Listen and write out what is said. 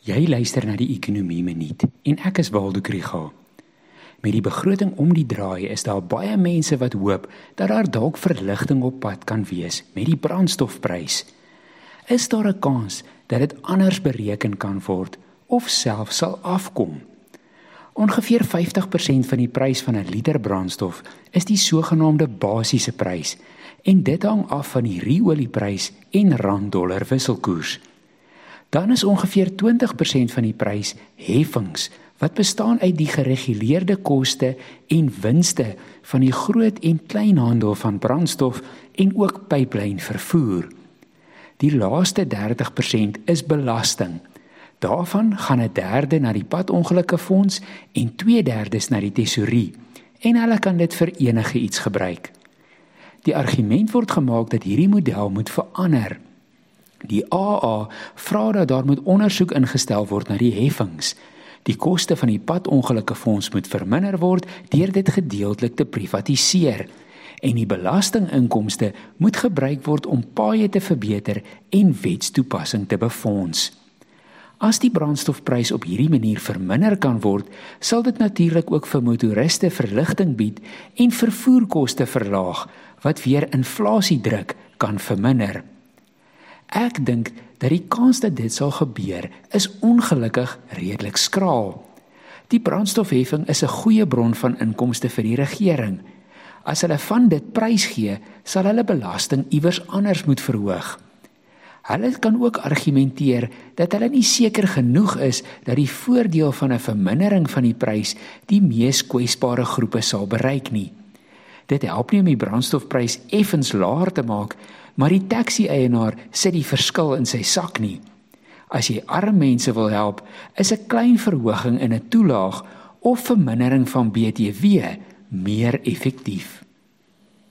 Jy luister na die Ekonomie Minuut en ek is Waldo Krügel. Met die begroting om die draai is daar baie mense wat hoop dat daar dalk verligting op pad kan wees met die brandstofprys. Is daar 'n kans dat dit anders bereken kan word of selfs sal afkom? Ongeveer 50% van die prys van 'n liter brandstof is die sogenaamde basiese prys en dit hang af van die ruoliepryse en rand-dollar wisselkoers. Dan is ongeveer 20% van die prys heffings wat bestaan uit die gereguleerde koste en winste van die groot en kleinhandel van brandstof en ook pyplyn vervoer. Die laaste 30% is belasting. Daarvan gaan 'n derde na die padongelukke fonds en 2/3 na die tesorie en hulle kan dit vir enige iets gebruik. Die argument word gemaak dat hierdie model moet verander Die AA vra dat daar moet ondersoek ingestel word na die heffings. Die koste van die padongelukke fonds moet verminder word deur dit gedeeltelik te privatiseer en die belastinginkomste moet gebruik word om paaie te verbeter en wetstoepassing te befonds. As die brandstofprys op hierdie manier verminder kan word, sal dit natuurlik ook vir motoriste verligting bied en vervoerkoste verlaag wat weer inflasiedruk kan verminder. Ek dink dat die kans dat dit sal gebeur is ongelukkig redelik skraal. Die brandstofheffing is 'n goeie bron van inkomste vir die regering. As hulle van dit prys gee, sal hulle belasting iewers anders moet verhoog. Hulle kan ook argumenteer dat hulle nie seker genoeg is dat die voordeel van 'n vermindering van die prys die mees kwesbare groepe sal bereik nie. Dit help nie om die brandstofprys effens laer te maak maar die taxi-eienaar sit die verskil in sy sak nie. As jy arme mense wil help, is 'n klein verhoging in 'n toelaag of vermindering van BTW meer effektief.